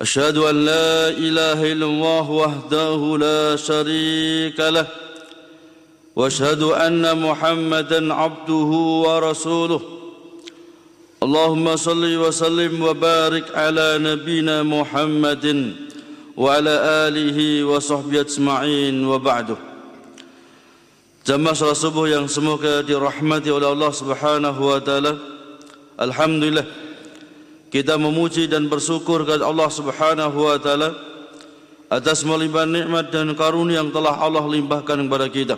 أشهد أن لا إله إلا الله وحده لا شريك له وأشهد أن محمدا عبده ورسوله. اللهم صل وسلم وبارك على نبينا محمد وعلى آله وصحبه أجمعين وبعده Jamaah salat subuh yang semoga dirahmati oleh Allah Subhanahu wa taala. Alhamdulillah. Kita memuji dan bersyukur kepada Allah Subhanahu wa taala atas melimpah nikmat dan karunia yang telah Allah limpahkan kepada kita.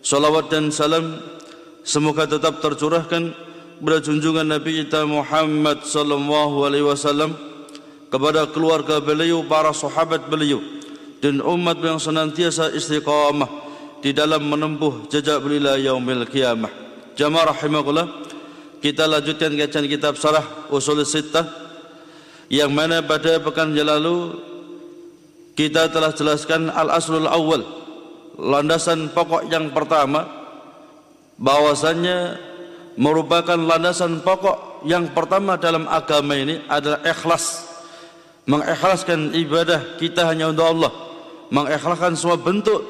Salawat dan salam semoga tetap tercurahkan kepada junjungan Nabi kita Muhammad sallallahu alaihi wasallam kepada keluarga beliau, para sahabat beliau dan umat yang senantiasa istiqamah di dalam menempuh jejak beliau yaumil qiyamah. Jamaah rahimakumullah, kita lanjutkan kajian kitab Sarah Usul Sittah yang mana pada pekan yang lalu kita telah jelaskan al-aslul awal landasan pokok yang pertama bahwasannya merupakan landasan pokok yang pertama dalam agama ini adalah ikhlas mengikhlaskan ibadah kita hanya untuk Allah mengikhlaskan semua bentuk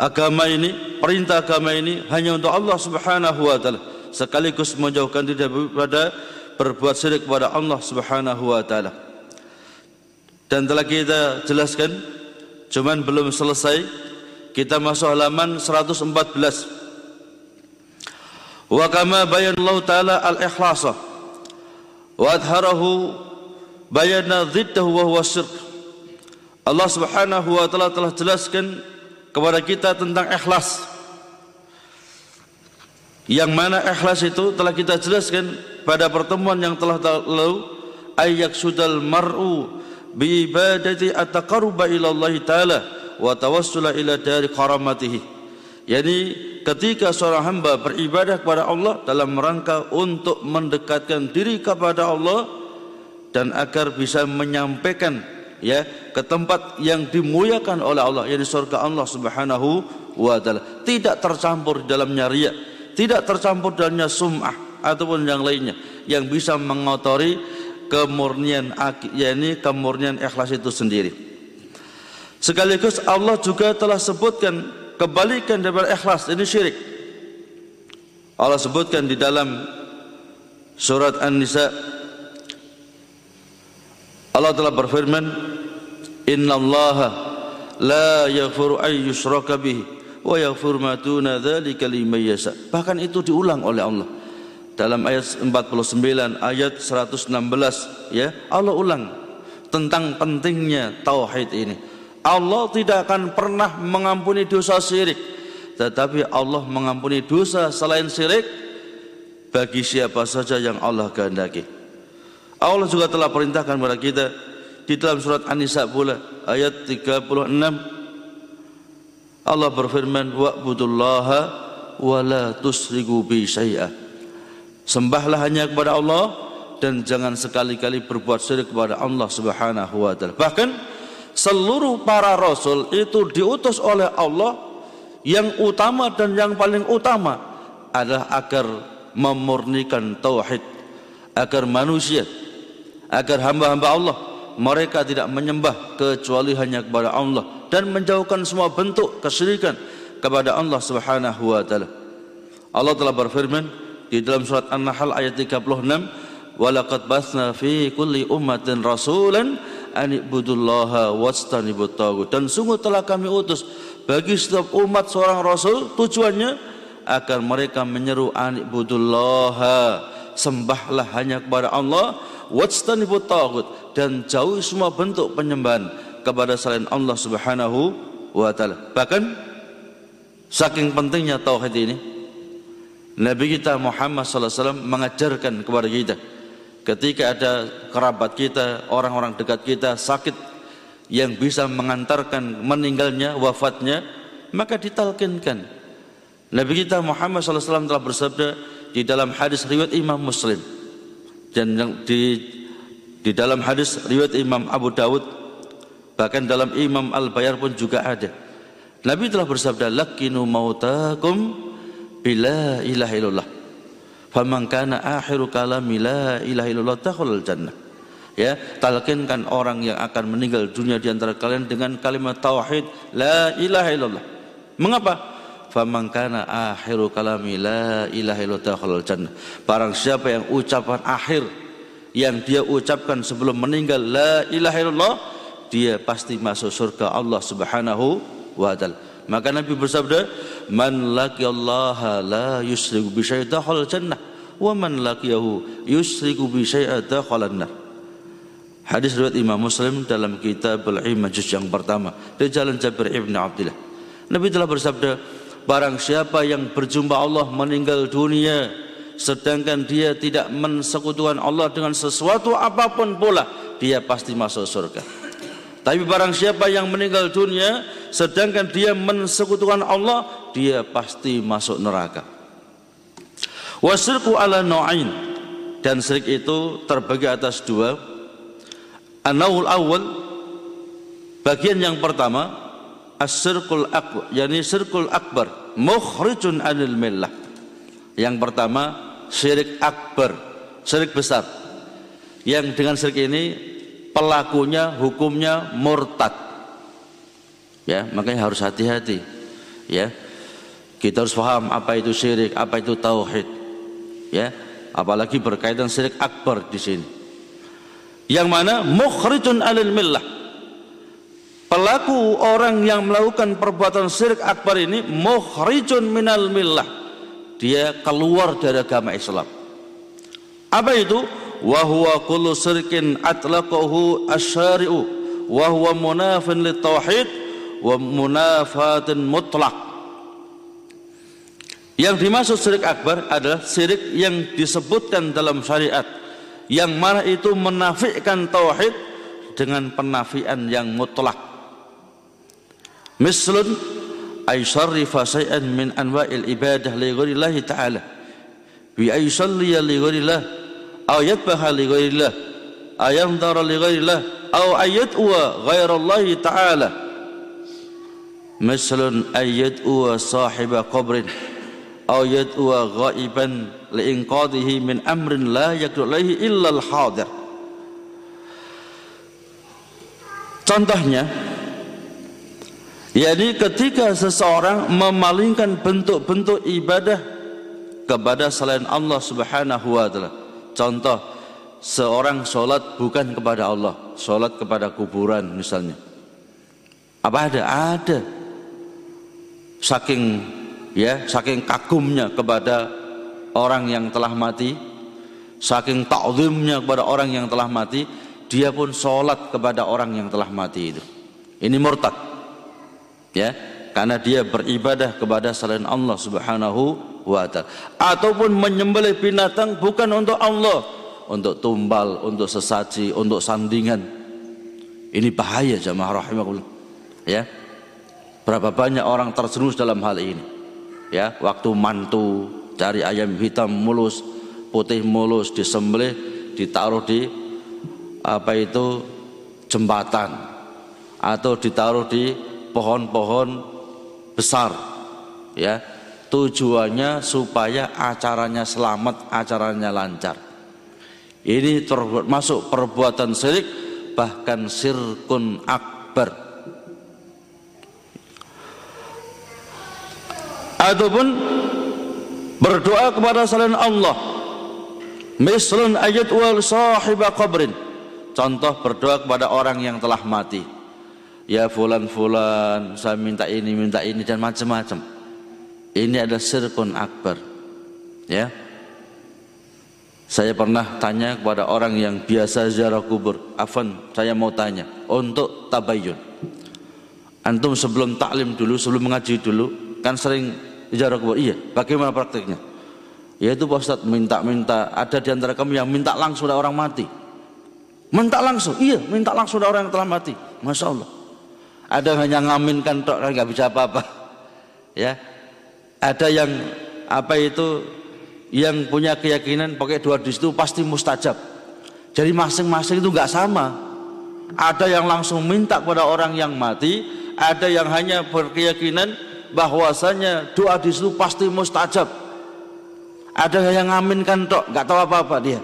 agama ini, perintah agama ini hanya untuk Allah Subhanahu wa taala sekaligus menjauhkan diri daripada berbuat syirik kepada Allah Subhanahu wa taala. Dan telah kita jelaskan cuman belum selesai kita masuk halaman 114. Wa kama Allah taala al-ikhlasa wa adharahu bayana dhiddahu wa huwa syirk. Allah Subhanahu wa taala telah jelaskan kepada kita tentang ikhlas. Yang mana ikhlas itu telah kita jelaskan pada pertemuan yang telah lalu ayyak sudal mar'u bi ibadati at-taqarruba ila Allah taala wa tawassula ila dari karamatihi. Yani ketika seorang hamba beribadah kepada Allah dalam rangka untuk mendekatkan diri kepada Allah dan agar bisa menyampaikan ya ke tempat yang dimuliakan oleh Allah yakni surga Allah Subhanahu wa taala tidak tercampur dalamnya riya tidak tercampur dalamnya sum'ah ataupun yang lainnya yang bisa mengotori kemurnian yakni kemurnian ikhlas itu sendiri. Sekaligus Allah juga telah sebutkan kebalikan daripada ikhlas ini syirik. Allah sebutkan di dalam surat An-Nisa Allah telah berfirman Inna la yaghfiru ay yushraka bihi wa duna dzalika liman yasha. Bahkan itu diulang oleh Allah. Dalam ayat 49 ayat 116 ya, Allah ulang tentang pentingnya tauhid ini. Allah tidak akan pernah mengampuni dosa syirik, tetapi Allah mengampuni dosa selain syirik bagi siapa saja yang Allah kehendaki. Allah juga telah perintahkan kepada kita di dalam surat An-Nisa pula ayat 36 Allah berfirman wa'budullaha wa la tusriku bi Sembahlah hanya kepada Allah dan jangan sekali-kali berbuat syirik kepada Allah Subhanahu wa taala. Bahkan seluruh para rasul itu diutus oleh Allah yang utama dan yang paling utama adalah agar memurnikan tauhid agar manusia agar hamba-hamba Allah mereka tidak menyembah kecuali hanya kepada Allah dan menjauhkan semua bentuk kesyirikan kepada Allah Subhanahu wa taala. Allah telah berfirman di dalam surat An-Nahl ayat 36, "Walaqad basna fi kulli ummatin rasulan an ibudullaha wastanibut tagut." Dan sungguh telah kami utus bagi setiap umat seorang rasul tujuannya agar mereka menyeru an ibudullaha, sembahlah hanya kepada Allah wajtanibu tagut dan jauhi semua bentuk penyembahan kepada selain Allah Subhanahu wa taala. Bahkan saking pentingnya tauhid ini Nabi kita Muhammad sallallahu alaihi wasallam mengajarkan kepada kita ketika ada kerabat kita, orang-orang dekat kita sakit yang bisa mengantarkan meninggalnya, wafatnya, maka ditalkinkan. Nabi kita Muhammad SAW telah bersabda di dalam hadis riwayat Imam Muslim dan di di dalam hadis riwayat Imam Abu Dawud bahkan dalam Imam Al Bayar pun juga ada. Nabi telah bersabda lakinu mautakum bila ilaha illallah. Faman kana akhiru kalami la ilaha illallah jannah. Ya, talkinkan orang yang akan meninggal dunia di antara kalian dengan kalimat tauhid la ilaha illallah. Mengapa? Faman kana akhiru kalami la ilaha illallah jannah. Barang siapa yang ucapan akhir yang dia ucapkan sebelum meninggal la ilaha illallah dia pasti masuk surga Allah Subhanahu wa taala. Maka Nabi bersabda, "Man laqiyallaha la yusriku bi syai'in dakhala jannah wa man laqiyahu yusriku bi syai'in dakhala nar." Hadis riwayat Imam Muslim dalam kitab Al-Iman juz yang pertama dari jalan Jabir ibn Abdullah. Nabi telah bersabda, barang siapa yang berjumpa Allah meninggal dunia sedangkan dia tidak mensekutukan Allah dengan sesuatu apa pun pula, dia pasti masuk surga. Tapi barang siapa yang meninggal dunia sedangkan dia mensekutukan Allah, dia pasti masuk neraka. Wasirku ala nu'ain dan syirik itu terbagi atas dua. Anaul awal bagian yang pertama as-sirkul akbar, yakni sirkul akbar, mukhrijun anil millah. Yang pertama syirik akbar, syirik besar. Yang dengan syirik ini pelakunya hukumnya murtad. Ya makanya harus hati-hati. Ya kita harus paham apa itu syirik apa itu tauhid. Ya apalagi berkaitan syirik akbar di sini. Yang mana mukhrijun alil millah. Pelaku orang yang melakukan perbuatan syirik akbar ini mukhrijun minal millah. Dia keluar dari agama Islam. Apa itu wa huwa kullu sirkin atlaqahu asyari'u. Wa huwa munafin wa munafatin mutlak. Yang dimaksud syirik akbar adalah syirik yang disebutkan dalam syariat. Yang mana itu menafikan tauhid dengan penafian yang mutlak. Mislun ay syarrifa syai'an min anwa'il ibadah li ghairillahi ta'ala. Bi ay li ghairillah au yadbaha li ghairillah ayandhara li ghairillah au ayad'uwa ghairallahi ta'ala. Mislun ayad'uwa sahiba qabrin au yad'uwa ghaiban li inqadhihi min amrin la yaqdu alaihi illa al-hadir. Contohnya yakni ketika seseorang memalingkan bentuk-bentuk ibadah kepada selain Allah Subhanahu wa taala. Contoh, seorang sholat bukan kepada Allah, sholat kepada kuburan misalnya. Apa ada? Ada. Saking ya, saking kagumnya kepada orang yang telah mati, saking ta'zimnya kepada orang yang telah mati, dia pun sholat kepada orang yang telah mati itu. Ini murtad. Ya, karena dia beribadah kepada selain Allah Subhanahu wa ta'ala. Ataupun menyembelih binatang bukan untuk Allah untuk tumbal, untuk sesaji, untuk sandingan. Ini bahaya jamaah rahimahullah ya. Berapa banyak orang terjerumus dalam hal ini? Ya waktu mantu cari ayam hitam mulus putih mulus disembelih ditaruh di apa itu jembatan. Atau ditaruh di pohon-pohon besar. Ya tujuannya supaya acaranya selamat, acaranya lancar. Ini termasuk perbuatan syirik bahkan sirkun akbar. Ataupun berdoa kepada selain Allah. Mislun ayat wal sahiba qabrin. Contoh berdoa kepada orang yang telah mati. Ya fulan fulan, saya minta ini, minta ini dan macam-macam ini adalah sirkun akbar ya saya pernah tanya kepada orang yang biasa ziarah kubur Afan saya mau tanya untuk tabayun antum sebelum taklim dulu sebelum mengaji dulu kan sering ziarah kubur iya bagaimana praktiknya Yaitu Pak Ustadz minta-minta, ada di antara kamu yang minta langsung dari orang mati. Minta langsung, iya minta langsung dari orang yang telah mati. Masya Allah. Ada hanya ngaminkan tok, nggak bisa apa-apa. Ya, ada yang apa itu yang punya keyakinan pakai dua di situ pasti mustajab. Jadi masing-masing itu nggak sama. Ada yang langsung minta kepada orang yang mati, ada yang hanya berkeyakinan bahwasanya doa di situ pasti mustajab. Ada yang ngaminkan tok, nggak tahu apa-apa dia.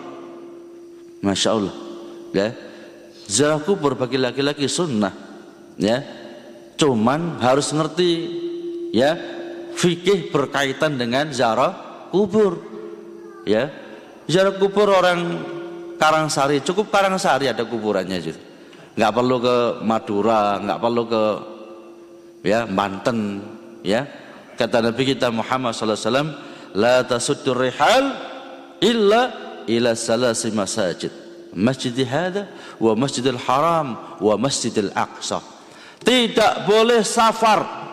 Masya Allah. Ya. Ziarah kubur bagi laki-laki sunnah. Ya. Cuman harus ngerti ya fikih berkaitan dengan ziarah kubur. Ya. Ziarah kubur orang Karangsari, cukup Karangsari ada kuburannya juga. Nggak perlu ke Madura, nggak perlu ke ya Banten, ya kata Nabi kita Muhammad sallallahu alaihi wasallam la tasuddur rihal illa ila salasi masajid masjid hada wa masjidil haram wa masjidil aqsa tidak boleh safar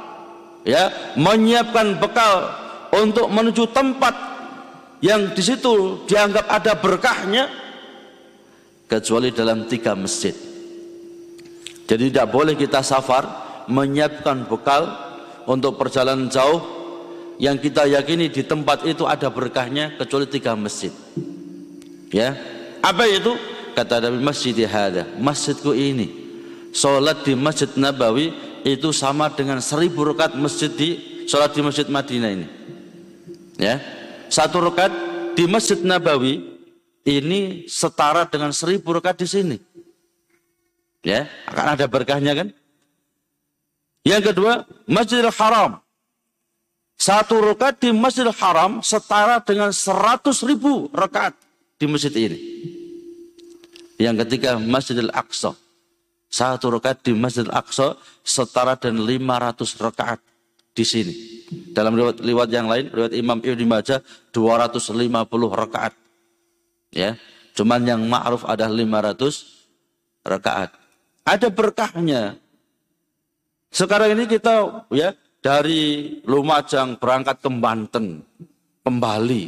ya menyiapkan bekal untuk menuju tempat yang di situ dianggap ada berkahnya kecuali dalam tiga masjid. Jadi tidak boleh kita safar menyiapkan bekal untuk perjalanan jauh yang kita yakini di tempat itu ada berkahnya kecuali tiga masjid. Ya apa itu? Kata Nabi masjid hada masjidku ini. Sholat di masjid Nabawi itu sama dengan seribu rakaat masjid di sholat di masjid Madinah ini ya satu rakaat di masjid Nabawi ini setara dengan seribu rakaat di sini ya akan ada berkahnya kan yang kedua, Masjidil Haram. Satu rakaat di Masjidil Haram setara dengan seratus ribu rakaat di masjid ini. Yang ketiga, Masjidil Aqsa. Satu rakaat di Masjidil Aqsa setara lima ratus rakaat di sini. Dalam riwayat, riwayat yang lain, riwayat Imam Ibnu Majah 250 rakaat. Ya, cuman yang ma'ruf ada 500 rakaat. Ada berkahnya sekarang ini kita ya dari Lumajang berangkat ke Banten kembali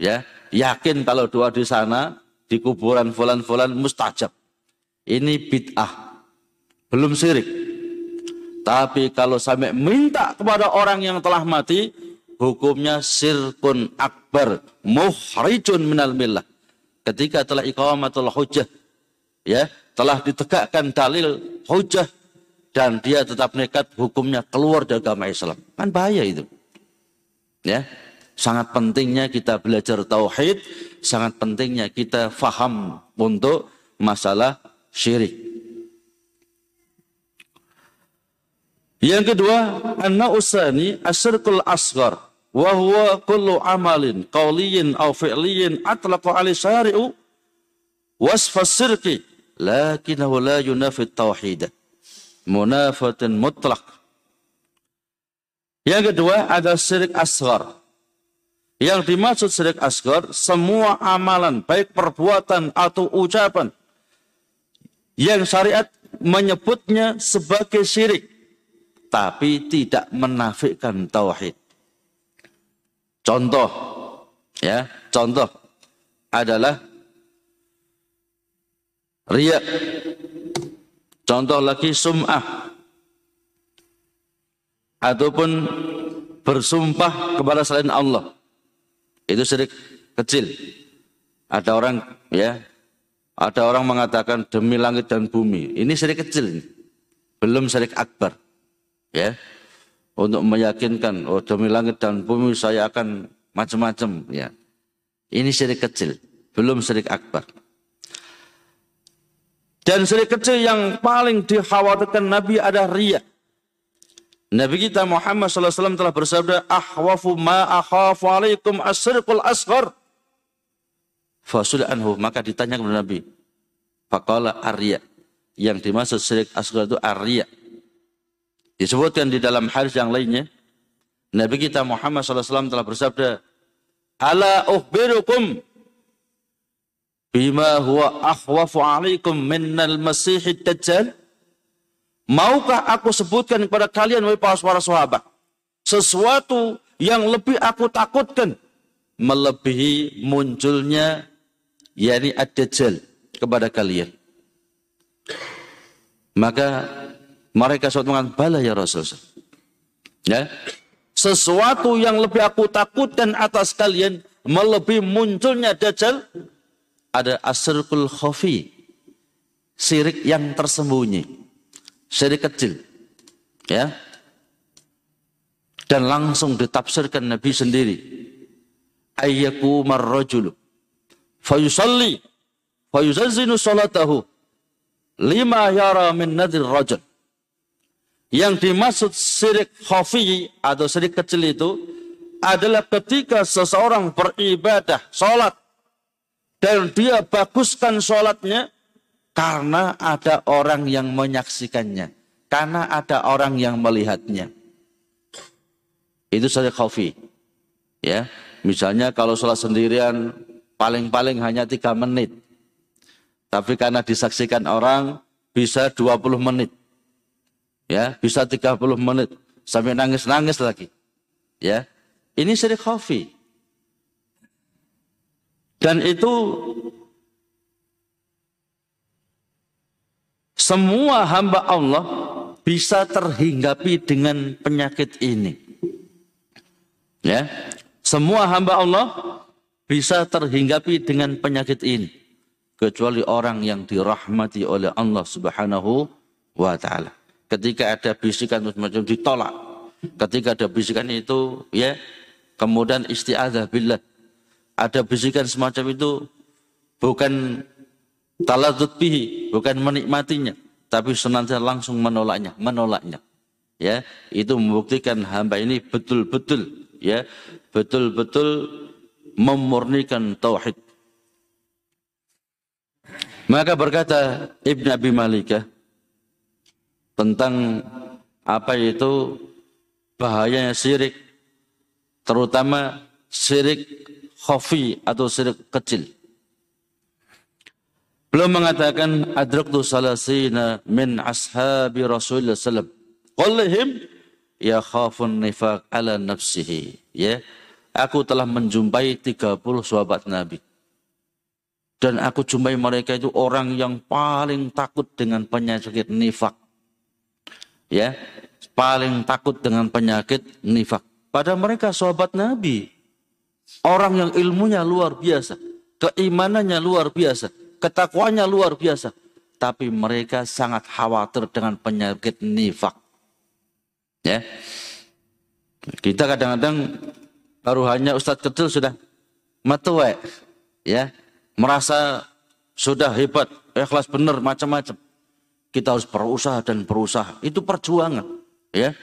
ya yakin kalau doa di sana di kuburan fulan-fulan mustajab. Ini bid'ah. Belum syirik. Tapi kalau sampai minta kepada orang yang telah mati, hukumnya sirkun akbar, muhrijun minal millah. Ketika telah iqamatul hujjah, ya, telah ditegakkan dalil hujjah dan dia tetap nekat hukumnya keluar dari agama Islam. Kan bahaya itu. Ya. Sangat pentingnya kita belajar tauhid, sangat pentingnya kita faham untuk masalah syirik. Yang kedua, anna usani asyirkul asghar wa huwa kullu amalin qawliyin aw fi'liyin atlaqa ali syari'u wasfa sirki lakinahu la yunafi tauhidah munafatin mutlak. Yang kedua ada syirik asgar. Yang dimaksud syirik asgar, semua amalan, baik perbuatan atau ucapan, yang syariat menyebutnya sebagai syirik, tapi tidak menafikan tauhid. Contoh, ya, contoh adalah riak Contoh lagi sum'ah. Ataupun bersumpah kepada selain Allah. Itu syirik kecil. Ada orang ya, ada orang mengatakan demi langit dan bumi. Ini syirik kecil. Belum syirik akbar. Ya. Untuk meyakinkan oh demi langit dan bumi saya akan macam-macam ya. Ini syirik kecil, belum syirik akbar. Dan syirik kecil yang paling dikhawatirkan Nabi ada riya. Nabi kita Muhammad SAW telah bersabda, Ahwafu ma akhafu alaikum asyrikul asghar. Fasul anhu. Maka ditanya kepada Nabi. Faqala arya. Yang dimaksud syirik asghar itu arya. Disebutkan di dalam hadis yang lainnya. Nabi kita Muhammad SAW telah bersabda, Ala uhbirukum bima huwa akhwafu alaikum minnal masihid dajjal? Maukah aku sebutkan kepada kalian wahai para sahabat sesuatu yang lebih aku takutkan melebihi munculnya yakni ad-dajjal kepada kalian. Maka mereka suatu mengatakan, bala ya Rasulullah. Ya. Sesuatu yang lebih aku takutkan atas kalian melebihi munculnya dajjal ada asrul khafi. Sirik yang tersembunyi. Sirik kecil. Ya. Dan langsung ditafsirkan Nabi sendiri. Ayyaku marrajulu. Fayusalli. Fayuzazzinu salatahu. Lima yara min nadir rajul. Yang dimaksud sirik khafi atau sirik kecil itu adalah ketika seseorang beribadah, sholat, dan dia baguskan sholatnya karena ada orang yang menyaksikannya, karena ada orang yang melihatnya. Itu saja khafi. Ya, misalnya kalau sholat sendirian paling-paling hanya tiga menit, tapi karena disaksikan orang bisa 20 menit. Ya bisa 30 menit. Sampai nangis-nangis lagi. Ya ini syirik khafi. Dan itu semua hamba Allah bisa terhinggapi dengan penyakit ini. Ya semua hamba Allah bisa terhinggapi dengan penyakit ini kecuali orang yang dirahmati oleh Allah Subhanahu wa taala ketika ada bisikan semacam ditolak. Ketika ada bisikan itu ya kemudian isti'adzah billah. Ada bisikan semacam itu bukan taladzut bihi, bukan menikmatinya, tapi senantiasa langsung menolaknya, menolaknya. Ya, itu membuktikan hamba ini betul-betul ya, betul-betul memurnikan tauhid. Maka berkata Ibn Abi Malikah tentang apa itu bahayanya syirik terutama syirik khafi atau syirik kecil. Belum mengatakan adraktu salasina min ashabi Rasulullah sallam. Qallihim ya khafun nifaq ala nafsihi. Ya, aku telah menjumpai 30 sahabat Nabi. Dan aku jumpai mereka itu orang yang paling takut dengan penyakit nifak ya paling takut dengan penyakit nifak. Pada mereka sahabat Nabi, orang yang ilmunya luar biasa, keimanannya luar biasa, ketakwanya luar biasa, tapi mereka sangat khawatir dengan penyakit nifak. Ya. Kita kadang-kadang baru hanya ustadz kecil sudah matuwe, ya, merasa sudah hebat, ikhlas benar macam-macam. Kita harus berusaha dan berusaha. Itu perjuangan. Ya,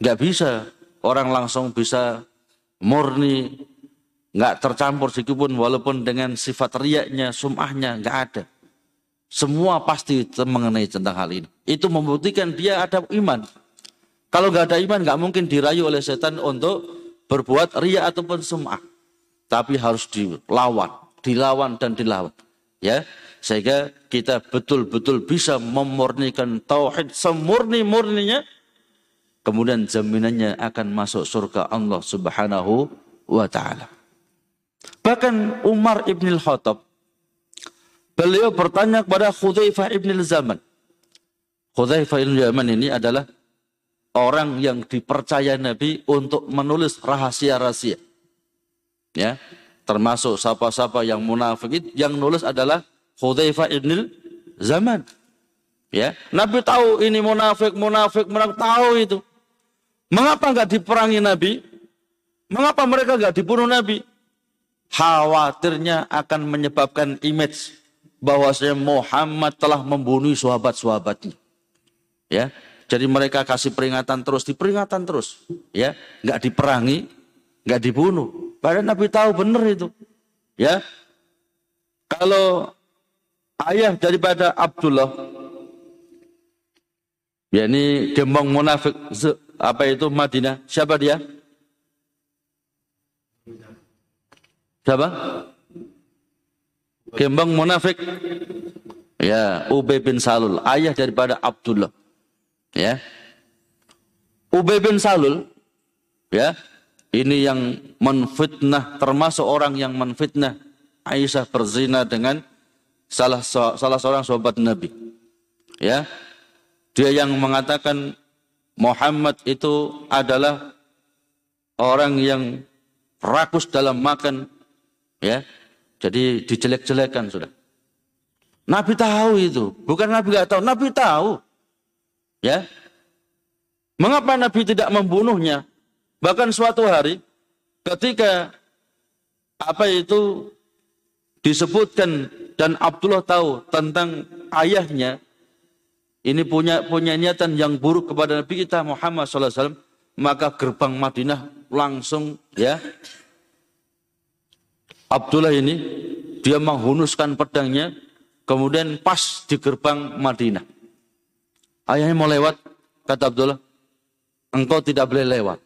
nggak bisa orang langsung bisa murni, nggak tercampur sedikitpun walaupun dengan sifat riaknya, sumahnya nggak ada. Semua pasti mengenai tentang hal ini. Itu membuktikan dia ada iman. Kalau nggak ada iman, nggak mungkin dirayu oleh setan untuk berbuat ria ataupun sumah. Tapi harus dilawan, dilawan dan dilawan. Ya, sehingga kita betul-betul bisa memurnikan tauhid semurni-murninya kemudian jaminannya akan masuk surga Allah Subhanahu wa taala. Bahkan Umar ibn al-Khattab beliau bertanya kepada Khudzaifah ibn al-Zaman. Khudzaifah ibn al-Zaman ini adalah orang yang dipercaya Nabi untuk menulis rahasia-rahasia. Ya, termasuk siapa-siapa yang munafik yang nulis adalah Hudzaifah ibn Zaman. Ya, Nabi tahu ini munafik, munafik, munafik tahu itu. Mengapa enggak diperangi Nabi? Mengapa mereka enggak dibunuh Nabi? Khawatirnya akan menyebabkan image bahwasanya Muhammad telah membunuh sahabat-sahabatnya. Ya, jadi mereka kasih peringatan terus, diperingatan terus, ya, enggak diperangi, enggak dibunuh. Padahal Nabi tahu benar itu. Ya. Kalau ayah daripada Abdullah ya ini gembong munafik apa itu Madinah siapa dia siapa gembong munafik ya Ubay bin Salul ayah daripada Abdullah ya Ubay bin Salul ya Ini yang menfitnah termasuk orang yang menfitnah Aisyah berzina dengan salah salah seorang sahabat Nabi. Ya. Dia yang mengatakan Muhammad itu adalah orang yang rakus dalam makan ya. Jadi dijelek-jelekan sudah. Nabi tahu itu, bukan Nabi nggak tahu, Nabi tahu. Ya. Mengapa Nabi tidak membunuhnya? Bahkan suatu hari ketika apa itu disebutkan dan Abdullah tahu tentang ayahnya ini punya punya niatan yang buruk kepada Nabi kita Muhammad SAW maka gerbang Madinah langsung ya Abdullah ini dia menghunuskan pedangnya kemudian pas di gerbang Madinah ayahnya mau lewat kata Abdullah. Engkau tidak boleh lewat.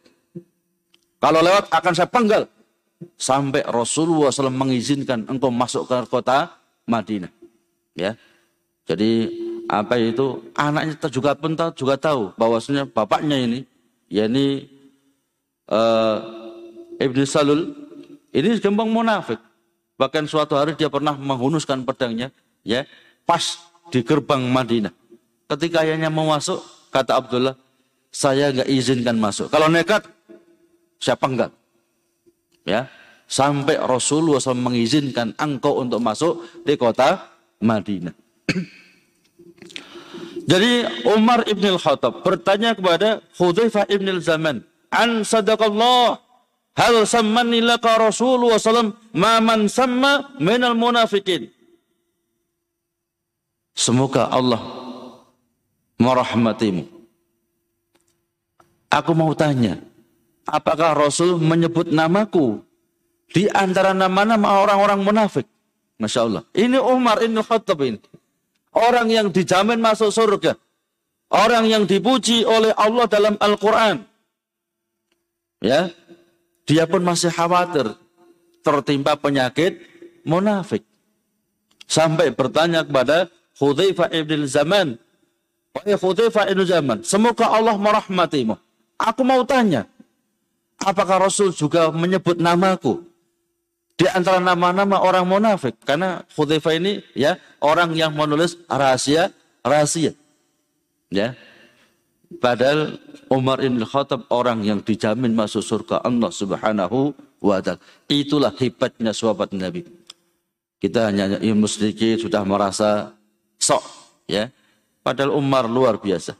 Kalau lewat akan saya penggal. Sampai Rasulullah SAW mengizinkan engkau masuk ke kota Madinah. Ya. Jadi apa itu? Anaknya juga pun tahu, juga tahu bahwasanya bapaknya ini yakni uh, Ibnu Salul ini gembang munafik. Bahkan suatu hari dia pernah menghunuskan pedangnya ya pas di gerbang Madinah. Ketika ayahnya mau masuk, kata Abdullah, saya nggak izinkan masuk. Kalau nekat, saya penggal. Ya, sampai Rasulullah SAW mengizinkan engkau untuk masuk di kota Madinah. Jadi Umar ibn al-Khattab bertanya kepada Hudzaifah ibn al-Zaman, "An sadaqallah hal sammani laka Rasulullah sallam ma man samma minal munafikin." Semoga Allah merahmatimu. Aku mau tanya, apakah Rasul menyebut namaku di antara nama-nama orang-orang munafik? Masya Allah. Ini Umar ibn Khattab ini. Orang yang dijamin masuk surga. Orang yang dipuji oleh Allah dalam Al-Quran. Ya, dia pun masih khawatir tertimpa penyakit munafik. Sampai bertanya kepada Hudzaifah ibn Zaman. Zaman, semoga Allah merahmatimu. Aku mau tanya, apakah Rasul juga menyebut namaku? Di antara nama-nama orang munafik. Karena Hudzaifah ini ya orang yang menulis rahasia rahasia. Ya. Padahal Umar bin Khattab orang yang dijamin masuk surga Allah Subhanahu wa taala. Itulah hebatnya sahabat Nabi. Kita hanya ilmu sedikit sudah merasa sok ya. Padahal Umar luar biasa.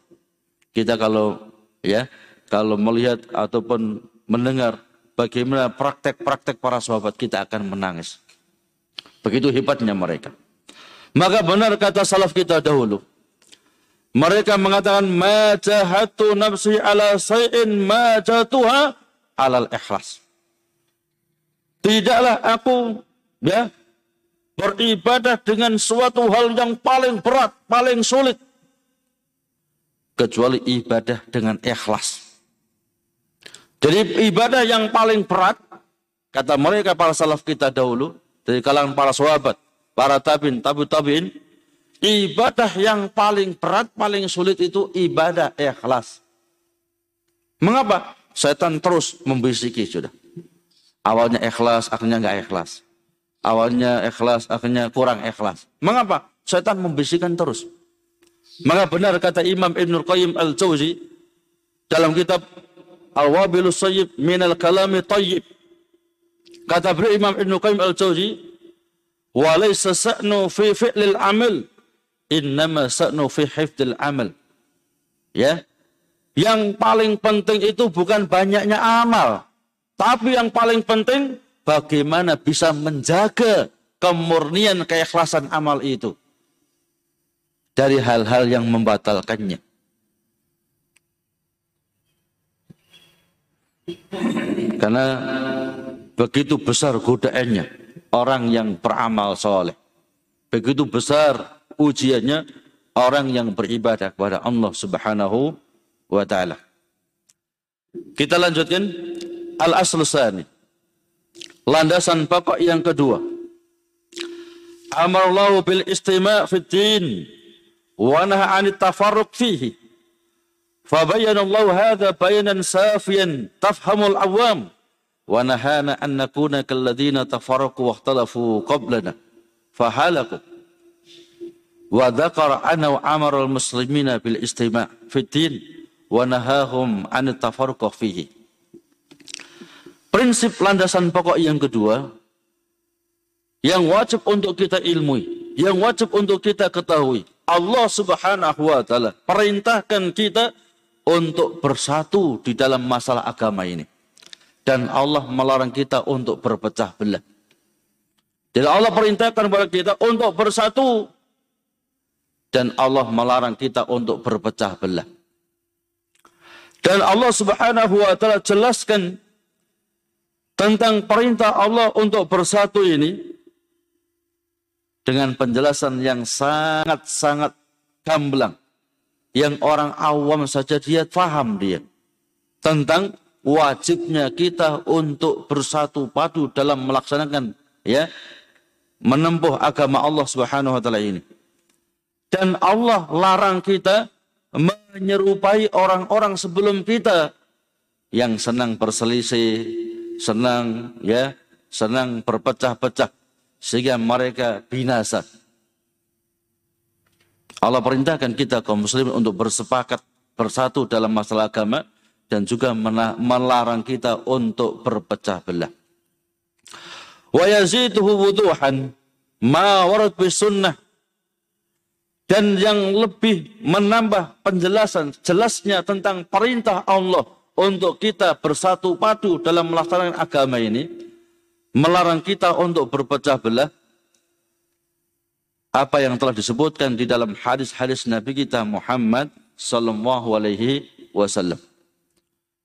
Kita kalau ya kalau melihat ataupun mendengar bagaimana praktek-praktek para sahabat kita akan menangis. Begitu hebatnya mereka. Maka benar kata salaf kita dahulu. Mereka mengatakan ma jahatu nafsi ala sayin ma jatuha alal ikhlas. Tidaklah aku ya beribadah dengan suatu hal yang paling berat, paling sulit kecuali ibadah dengan ikhlas. Jadi ibadah yang paling berat, kata mereka para salaf kita dahulu, dari kalangan para sahabat, para tabin, tabu tabin, ibadah yang paling berat, paling sulit itu ibadah ikhlas. Mengapa? Setan terus membisiki sudah. Awalnya ikhlas, akhirnya nggak ikhlas. Awalnya ikhlas, akhirnya kurang ikhlas. Mengapa? Setan membisikkan terus. Maka benar kata Imam Ibnul Qayyim Al-Jauzi dalam kitab Al-wabilu sayyib minal kalami tayyib. Kata beliau Imam Ibn Qayyim walaysa sa'nu fi fi'lil amal, innama sa'nu fi hifdil amal. Ya. Yang paling penting itu bukan banyaknya amal, tapi yang paling penting bagaimana bisa menjaga kemurnian keikhlasan amal itu dari hal-hal yang membatalkannya. Karena begitu besar godaannya orang yang beramal soleh. Begitu besar ujiannya orang yang beribadah kepada Allah Subhanahu wa taala. Kita lanjutkan al-asl sani. Landasan pokok yang kedua. Amarallahu bil istima' fid wa naha 'anit tafarruq fihi. Fabayyana Allah hadha bayanan safiyan tafhamul awam wa nahana an nakuna kalladhina tafarraqu wa ikhtalafu qablana fahalaku wa dzakara anna amara al-muslimina bil istima' fid din wa nahahum 'an tafarruq fihi. Prinsip landasan pokok yang kedua yang wajib untuk kita ilmui, yang wajib untuk kita ketahui Allah Subhanahu wa taala perintahkan kita untuk bersatu di dalam masalah agama ini dan Allah melarang kita untuk berpecah belah. Jadi Allah perintahkan kepada kita untuk bersatu dan Allah melarang kita untuk berpecah belah. Dan Allah Subhanahu wa taala jelaskan tentang perintah Allah untuk bersatu ini dengan penjelasan yang sangat-sangat gamblang. Yang orang awam saja dia paham dia. Tentang wajibnya kita untuk bersatu padu dalam melaksanakan ya menempuh agama Allah Subhanahu wa taala ini. Dan Allah larang kita menyerupai orang-orang sebelum kita yang senang berselisih, senang ya, senang berpecah-pecah sehingga mereka binasa. Allah perintahkan kita kaum muslimin untuk bersepakat bersatu dalam masalah agama dan juga melarang kita untuk berpecah belah. Wa yaziduhu wuduhan ma warad sunnah dan yang lebih menambah penjelasan jelasnya tentang perintah Allah untuk kita bersatu padu dalam melaksanakan agama ini melarang kita untuk berpecah belah apa yang telah disebutkan di dalam hadis-hadis Nabi kita Muhammad sallallahu alaihi wasallam.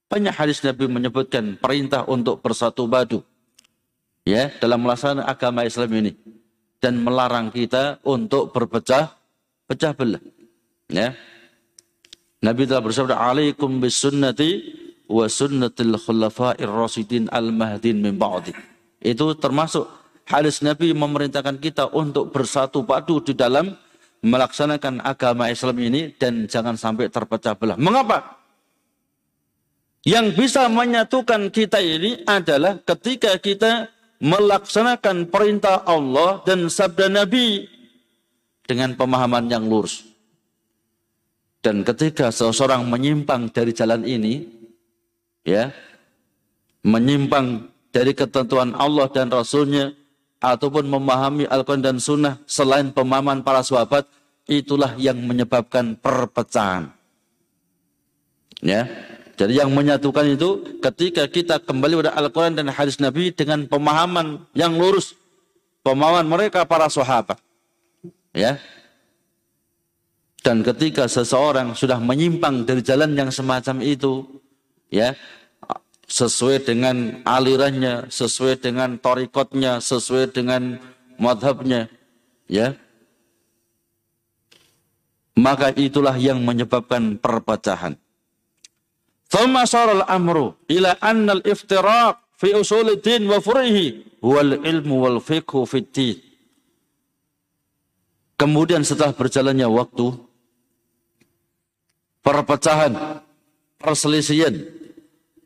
Banyak hadis Nabi menyebutkan perintah untuk bersatu padu ya dalam melaksanakan agama Islam ini dan melarang kita untuk berpecah pecah belah. Ya. Nabi telah bersabda alaikum bisunnati wa sunnatil khulafa'ir rasyidin al-mahdin min ba'di. Itu termasuk hadis Nabi memerintahkan kita untuk bersatu padu di dalam melaksanakan agama Islam ini dan jangan sampai terpecah belah. Mengapa? Yang bisa menyatukan kita ini adalah ketika kita melaksanakan perintah Allah dan sabda Nabi dengan pemahaman yang lurus. Dan ketika seseorang menyimpang dari jalan ini, ya, menyimpang dari ketentuan Allah dan Rasulnya, ataupun memahami Al-Quran dan Sunnah selain pemahaman para sahabat, itulah yang menyebabkan perpecahan. Ya, jadi yang menyatukan itu ketika kita kembali pada Al-Quran dan hadis Nabi dengan pemahaman yang lurus. Pemahaman mereka para sahabat. Ya. Dan ketika seseorang sudah menyimpang dari jalan yang semacam itu, ya, sesuai dengan alirannya, sesuai dengan torikotnya, sesuai dengan madhabnya, ya, maka itulah yang menyebabkan perpecahan. Thumma amru ila fi wa furihi wal ilmu wal fiqhu. Kemudian setelah berjalannya waktu, perpecahan, perselisihan,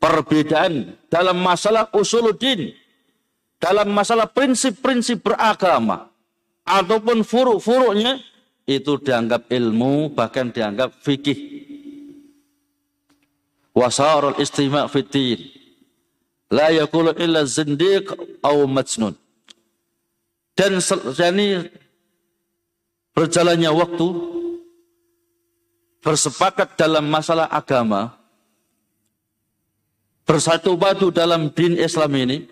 perbedaan dalam masalah usuluddin, dalam masalah prinsip-prinsip beragama, ataupun furuk-furuknya, itu dianggap ilmu, bahkan dianggap fikih. Wasarul istima' fitin la yakulu illa zindiq au majnun. Dan yani berjalannya waktu bersepakat dalam masalah agama bersatu padu dalam din Islam ini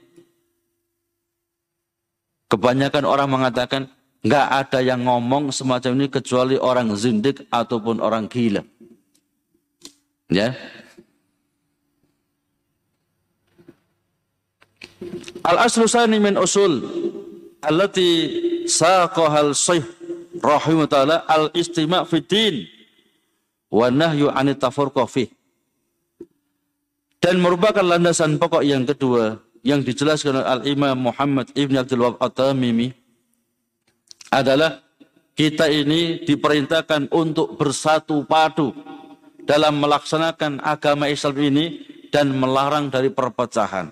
kebanyakan orang mengatakan nggak ada yang ngomong semacam ini kecuali orang zindik ataupun orang gila ya Al-aslu sani min usul allati saqahal sayh rahimah ta'ala al-istima' fi din wa nahyu anit. Dan merupakan landasan pokok yang kedua yang dijelaskan oleh Al-Imam Muhammad Ibn Abdul Wahab At-Tamimi adalah kita ini diperintahkan untuk bersatu padu dalam melaksanakan agama Islam ini dan melarang dari perpecahan.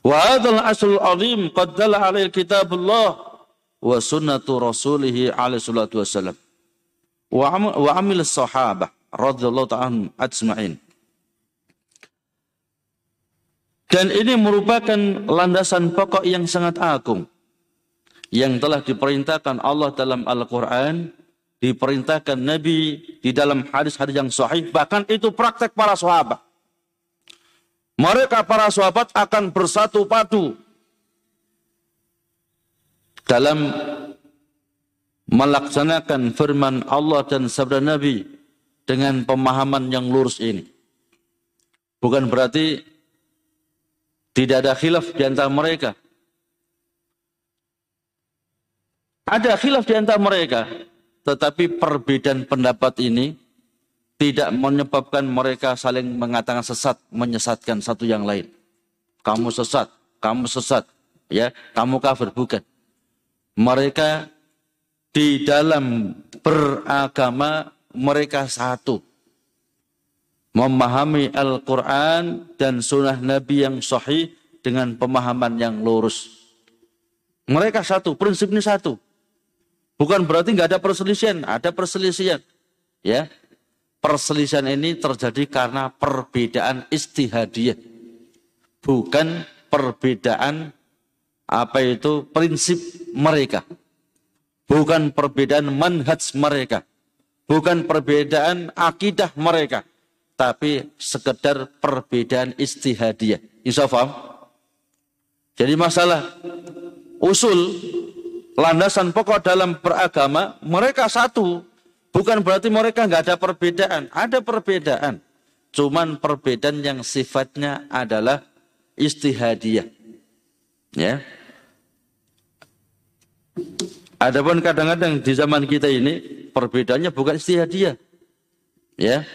Wa hadzal asrul azim qad dalla alaihi kitabullah wa sunnatu rasulih alaihi salatu wassalam. Wa wa amil sahabah radhiyallahu ta'ala ajma'in. Dan ini merupakan landasan pokok yang sangat agung yang telah diperintahkan Allah dalam Al-Quran, diperintahkan Nabi di dalam hadis-hadis yang sahih, bahkan itu praktek para sahabat. Mereka para sahabat akan bersatu padu dalam melaksanakan firman Allah dan sabda Nabi dengan pemahaman yang lurus ini. Bukan berarti tidak ada khilaf di antara mereka. Ada khilaf di antara mereka, tetapi perbedaan pendapat ini tidak menyebabkan mereka saling mengatakan sesat, menyesatkan satu yang lain. Kamu sesat, kamu sesat, ya, kamu kafir bukan. Mereka di dalam beragama mereka satu. Memahami Al-Quran dan sunnah Nabi yang sahih dengan pemahaman yang lurus. Mereka satu, prinsipnya satu. Bukan berarti nggak ada perselisihan, ada perselisihan. Ya, perselisihan ini terjadi karena perbedaan istihadiyah, bukan perbedaan apa itu prinsip mereka, bukan perbedaan manhaj mereka, bukan perbedaan akidah mereka, tapi sekedar perbedaan istihadiyah. Insya Jadi masalah usul landasan pokok dalam beragama, mereka satu. Bukan berarti mereka nggak ada perbedaan. Ada perbedaan. Cuman perbedaan yang sifatnya adalah istihadiyah. Ya. Adapun kadang-kadang di zaman kita ini perbedaannya bukan istihadiyah. Ya.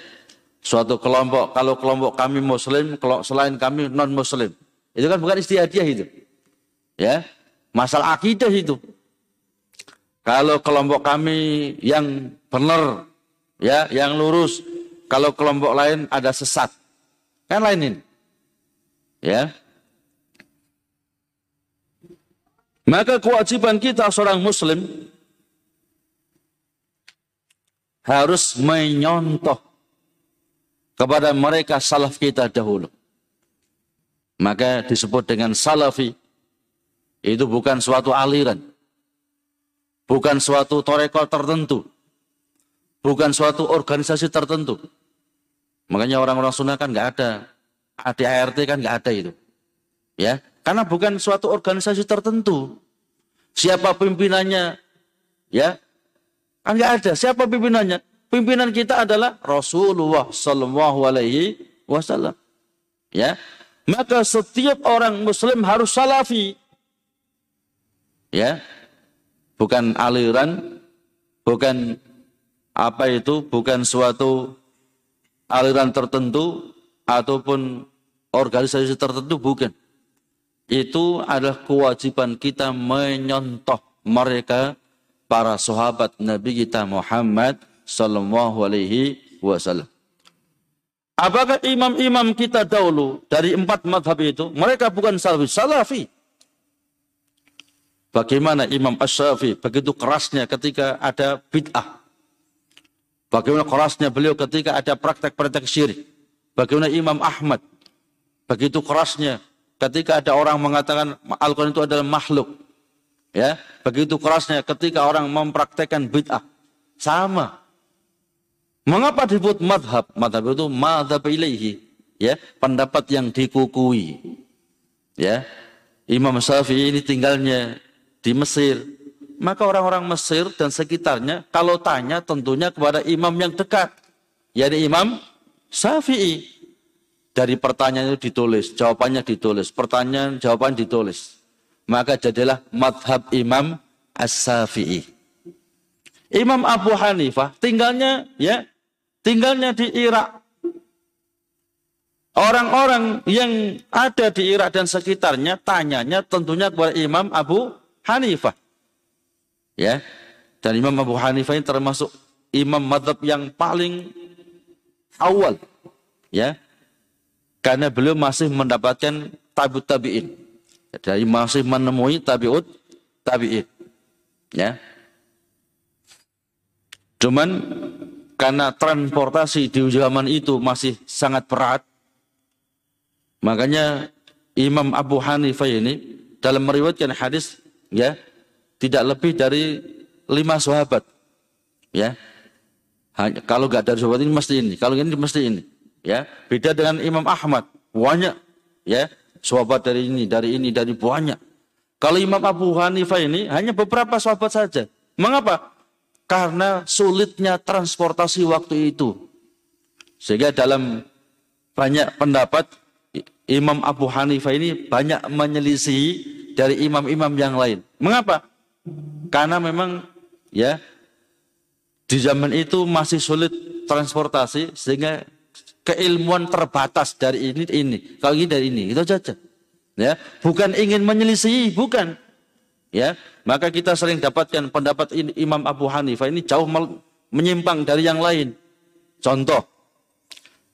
Suatu kelompok, kalau kelompok kami muslim, kalau selain kami non muslim. Itu kan bukan istihadiyah itu. Ya. Masalah akidah itu. Kalau kelompok kami yang benar, ya, yang lurus. Kalau kelompok lain ada sesat. Kan lain ini. Ya. Maka kewajiban kita seorang muslim harus menyontoh kepada mereka salaf kita dahulu. Maka disebut dengan salafi. Itu bukan suatu aliran bukan suatu torekol tertentu, bukan suatu organisasi tertentu. Makanya orang-orang Sunda kan nggak ada, ADART kan nggak ada itu, ya, karena bukan suatu organisasi tertentu. Siapa pimpinannya, ya, kan nggak ada. Siapa pimpinannya? Pimpinan kita adalah Rasulullah Sallallahu Alaihi Wasallam. Ya, maka setiap orang Muslim harus salafi. Ya, bukan aliran, bukan apa itu, bukan suatu aliran tertentu ataupun organisasi tertentu, bukan. Itu adalah kewajiban kita menyontoh mereka para sahabat Nabi kita Muhammad sallallahu alaihi wasallam. Apakah imam-imam kita dahulu dari empat madhab itu mereka bukan salafi? Salafi. Bagaimana Imam Ash-Syafi begitu kerasnya ketika ada bid'ah. Bagaimana kerasnya beliau ketika ada praktek-praktek syirik. Bagaimana Imam Ahmad begitu kerasnya ketika ada orang mengatakan Al-Quran itu adalah makhluk. Ya, begitu kerasnya ketika orang mempraktekkan bid'ah. Sama. Mengapa disebut madhab? Madhab itu madhab ilaihi. Ya, pendapat yang dikukui. Ya, Imam Syafi'i ini tinggalnya di Mesir. Maka orang-orang Mesir dan sekitarnya kalau tanya tentunya kepada imam yang dekat. Yaitu Imam Syafi'i. Dari pertanyaan itu ditulis, jawabannya ditulis. Pertanyaan, jawaban ditulis. Maka jadilah madhab Imam As-Syafi'i. Imam Abu Hanifah tinggalnya ya tinggalnya di Irak. Orang-orang yang ada di Irak dan sekitarnya tanyanya tentunya kepada Imam Abu Hanifah. Ya. Dan Imam Abu Hanifah ini termasuk imam madhab yang paling awal. Ya. Karena beliau masih mendapatkan tabut tabi'in. Dari masih menemui tabiut tabi'in. Ya. Cuman karena transportasi di zaman itu masih sangat berat, makanya Imam Abu Hanifah ini dalam meriwayatkan hadis ya tidak lebih dari lima sahabat ya. Hanya, kalau nggak dari sahabat ini mesti ini kalau ini mesti ini ya. Beda dengan Imam Ahmad banyak ya sahabat dari ini dari ini dari banyak. Kalau Imam Abu Hanifah ini hanya beberapa sahabat saja. Mengapa karena sulitnya transportasi waktu itu. Sehingga dalam banyak pendapat Imam Abu Hanifah ini banyak menyelisihi dari imam-imam yang lain. Mengapa? Karena memang ya di zaman itu masih sulit transportasi sehingga keilmuan terbatas dari ini ini. Kalau ini dari ini, itu saja. Ya, bukan ingin menyelisihi, bukan. Ya, maka kita sering dapatkan pendapat Imam Abu Hanifah ini jauh menyimpang dari yang lain. Contoh,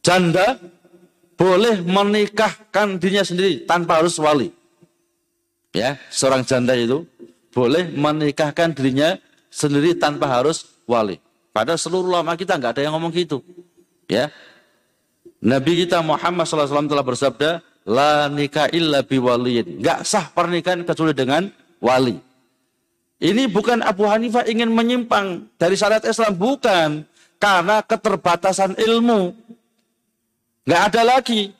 janda boleh menikahkan dirinya sendiri tanpa harus wali. Ya, seorang janda itu boleh menikahkan dirinya sendiri tanpa harus wali. Pada seluruh ulama kita nggak ada yang ngomong gitu. Ya, Nabi kita Muhammad SAW telah bersabda, la nikah illa biwaliyin. Nggak sah pernikahan kecuali dengan wali. Ini bukan Abu Hanifah ingin menyimpang dari syariat Islam, bukan. Karena keterbatasan ilmu. Nggak ada lagi.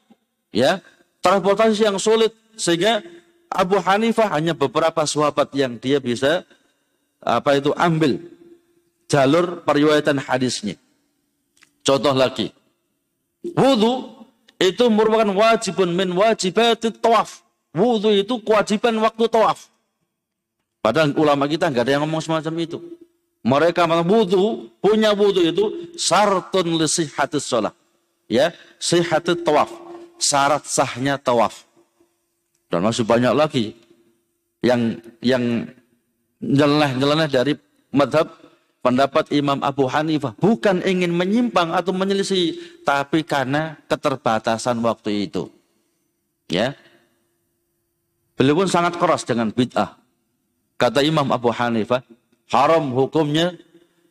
ya Transportasi yang sulit. Sehingga Abu Hanifah hanya beberapa sahabat yang dia bisa apa itu ambil jalur periwayatan hadisnya. Contoh lagi. Wudhu itu merupakan wajibun min wajibat tawaf. Wudhu itu kewajiban waktu tawaf. Padahal ulama kita nggak ada yang ngomong semacam itu. Mereka wudhu, punya wudhu itu syartun li sihatis sholat. Ya, sihatit tawaf. Syarat sahnya tawaf. Dan masih banyak lagi yang yang nyeleneh-nyeleneh dari madhab pendapat Imam Abu Hanifah. Bukan ingin menyimpang atau menyelisih, tapi karena keterbatasan waktu itu. Ya, Beliau pun sangat keras dengan bid'ah. Kata Imam Abu Hanifah, haram hukumnya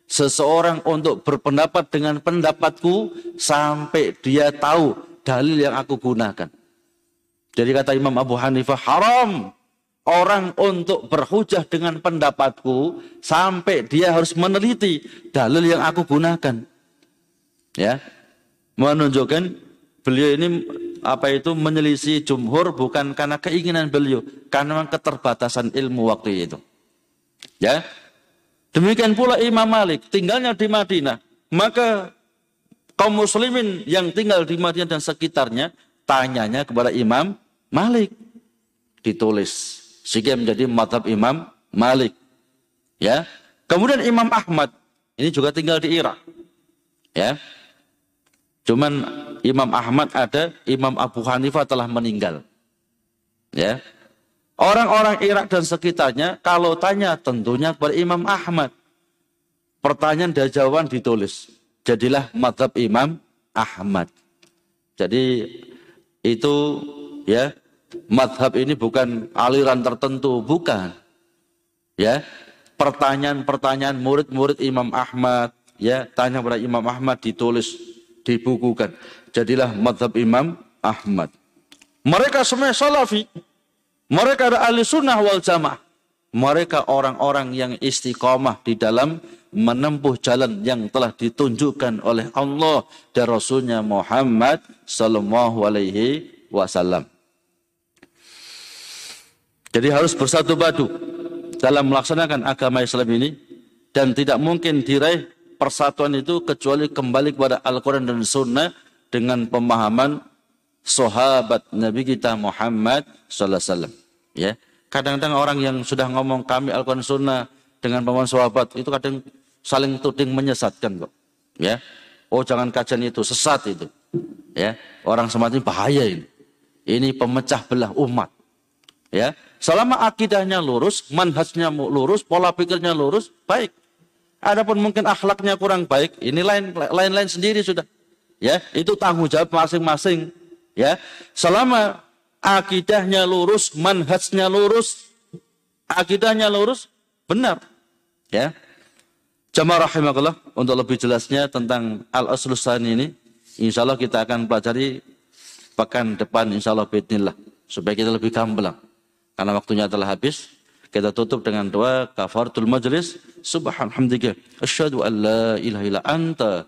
seseorang untuk berpendapat dengan pendapatku sampai dia tahu dalil yang aku gunakan. Jadi kata Imam Abu Hanifah, haram orang untuk berhujah dengan pendapatku sampai dia harus meneliti dalil yang aku gunakan. Ya. Menunjukkan beliau ini apa itu menyelisih jumhur bukan karena keinginan beliau, karena keterbatasan ilmu waktu itu. Ya. Demikian pula Imam Malik tinggalnya di Madinah, maka kaum muslimin yang tinggal di Madinah dan sekitarnya tanyanya kepada Imam Malik. Ditulis sehingga menjadi madhab Imam Malik. Ya. Kemudian Imam Ahmad ini juga tinggal di Irak. Ya. Cuman Imam Ahmad ada, Imam Abu Hanifah telah meninggal. Ya. Orang-orang Irak dan sekitarnya kalau tanya tentunya kepada Imam Ahmad. Pertanyaan dan jawaban ditulis. Jadilah madhab Imam Ahmad. Jadi itu ya madhab ini bukan aliran tertentu, bukan. Ya, pertanyaan-pertanyaan murid-murid Imam Ahmad, ya tanya kepada Imam Ahmad ditulis dibukukan. Jadilah madhab Imam Ahmad. Mereka semua salafi. Mereka ada ahli sunnah wal jamaah. Mereka orang-orang yang istiqomah di dalam menempuh jalan yang telah ditunjukkan oleh Allah dan Rasulnya Muhammad Sallallahu Alaihi Wasallam. Jadi harus bersatu padu dalam melaksanakan agama Islam ini dan tidak mungkin diraih persatuan itu kecuali kembali kepada Al-Quran dan Sunnah dengan pemahaman sahabat Nabi kita Muhammad Sallallahu Alaihi Wasallam. Ya, kadang-kadang orang yang sudah ngomong kami Al-Quran Sunnah dengan pemahaman sahabat itu kadang saling tuding menyesatkan kok. Ya, oh jangan kajian itu sesat itu. Ya, orang semacam ini bahaya ini. Ini pemecah belah umat. Ya, selama akidahnya lurus, manhajnya lurus, pola pikirnya lurus, baik. Adapun mungkin akhlaknya kurang baik, ini lain lain lain sendiri sudah. Ya, itu tanggung jawab masing-masing. Ya, selama akidahnya lurus, manhajnya lurus, akidahnya lurus, benar. Ya. Jamaah rahimakallah, untuk lebih jelasnya tentang al-aslus ini, insya Allah kita akan pelajari pekan depan insya Allah bidnillah. Supaya kita lebih gamblang. Karena waktunya telah habis, kita tutup dengan doa kafaratul majlis. Subhanallah. Asyhadu an la ilaha illa anta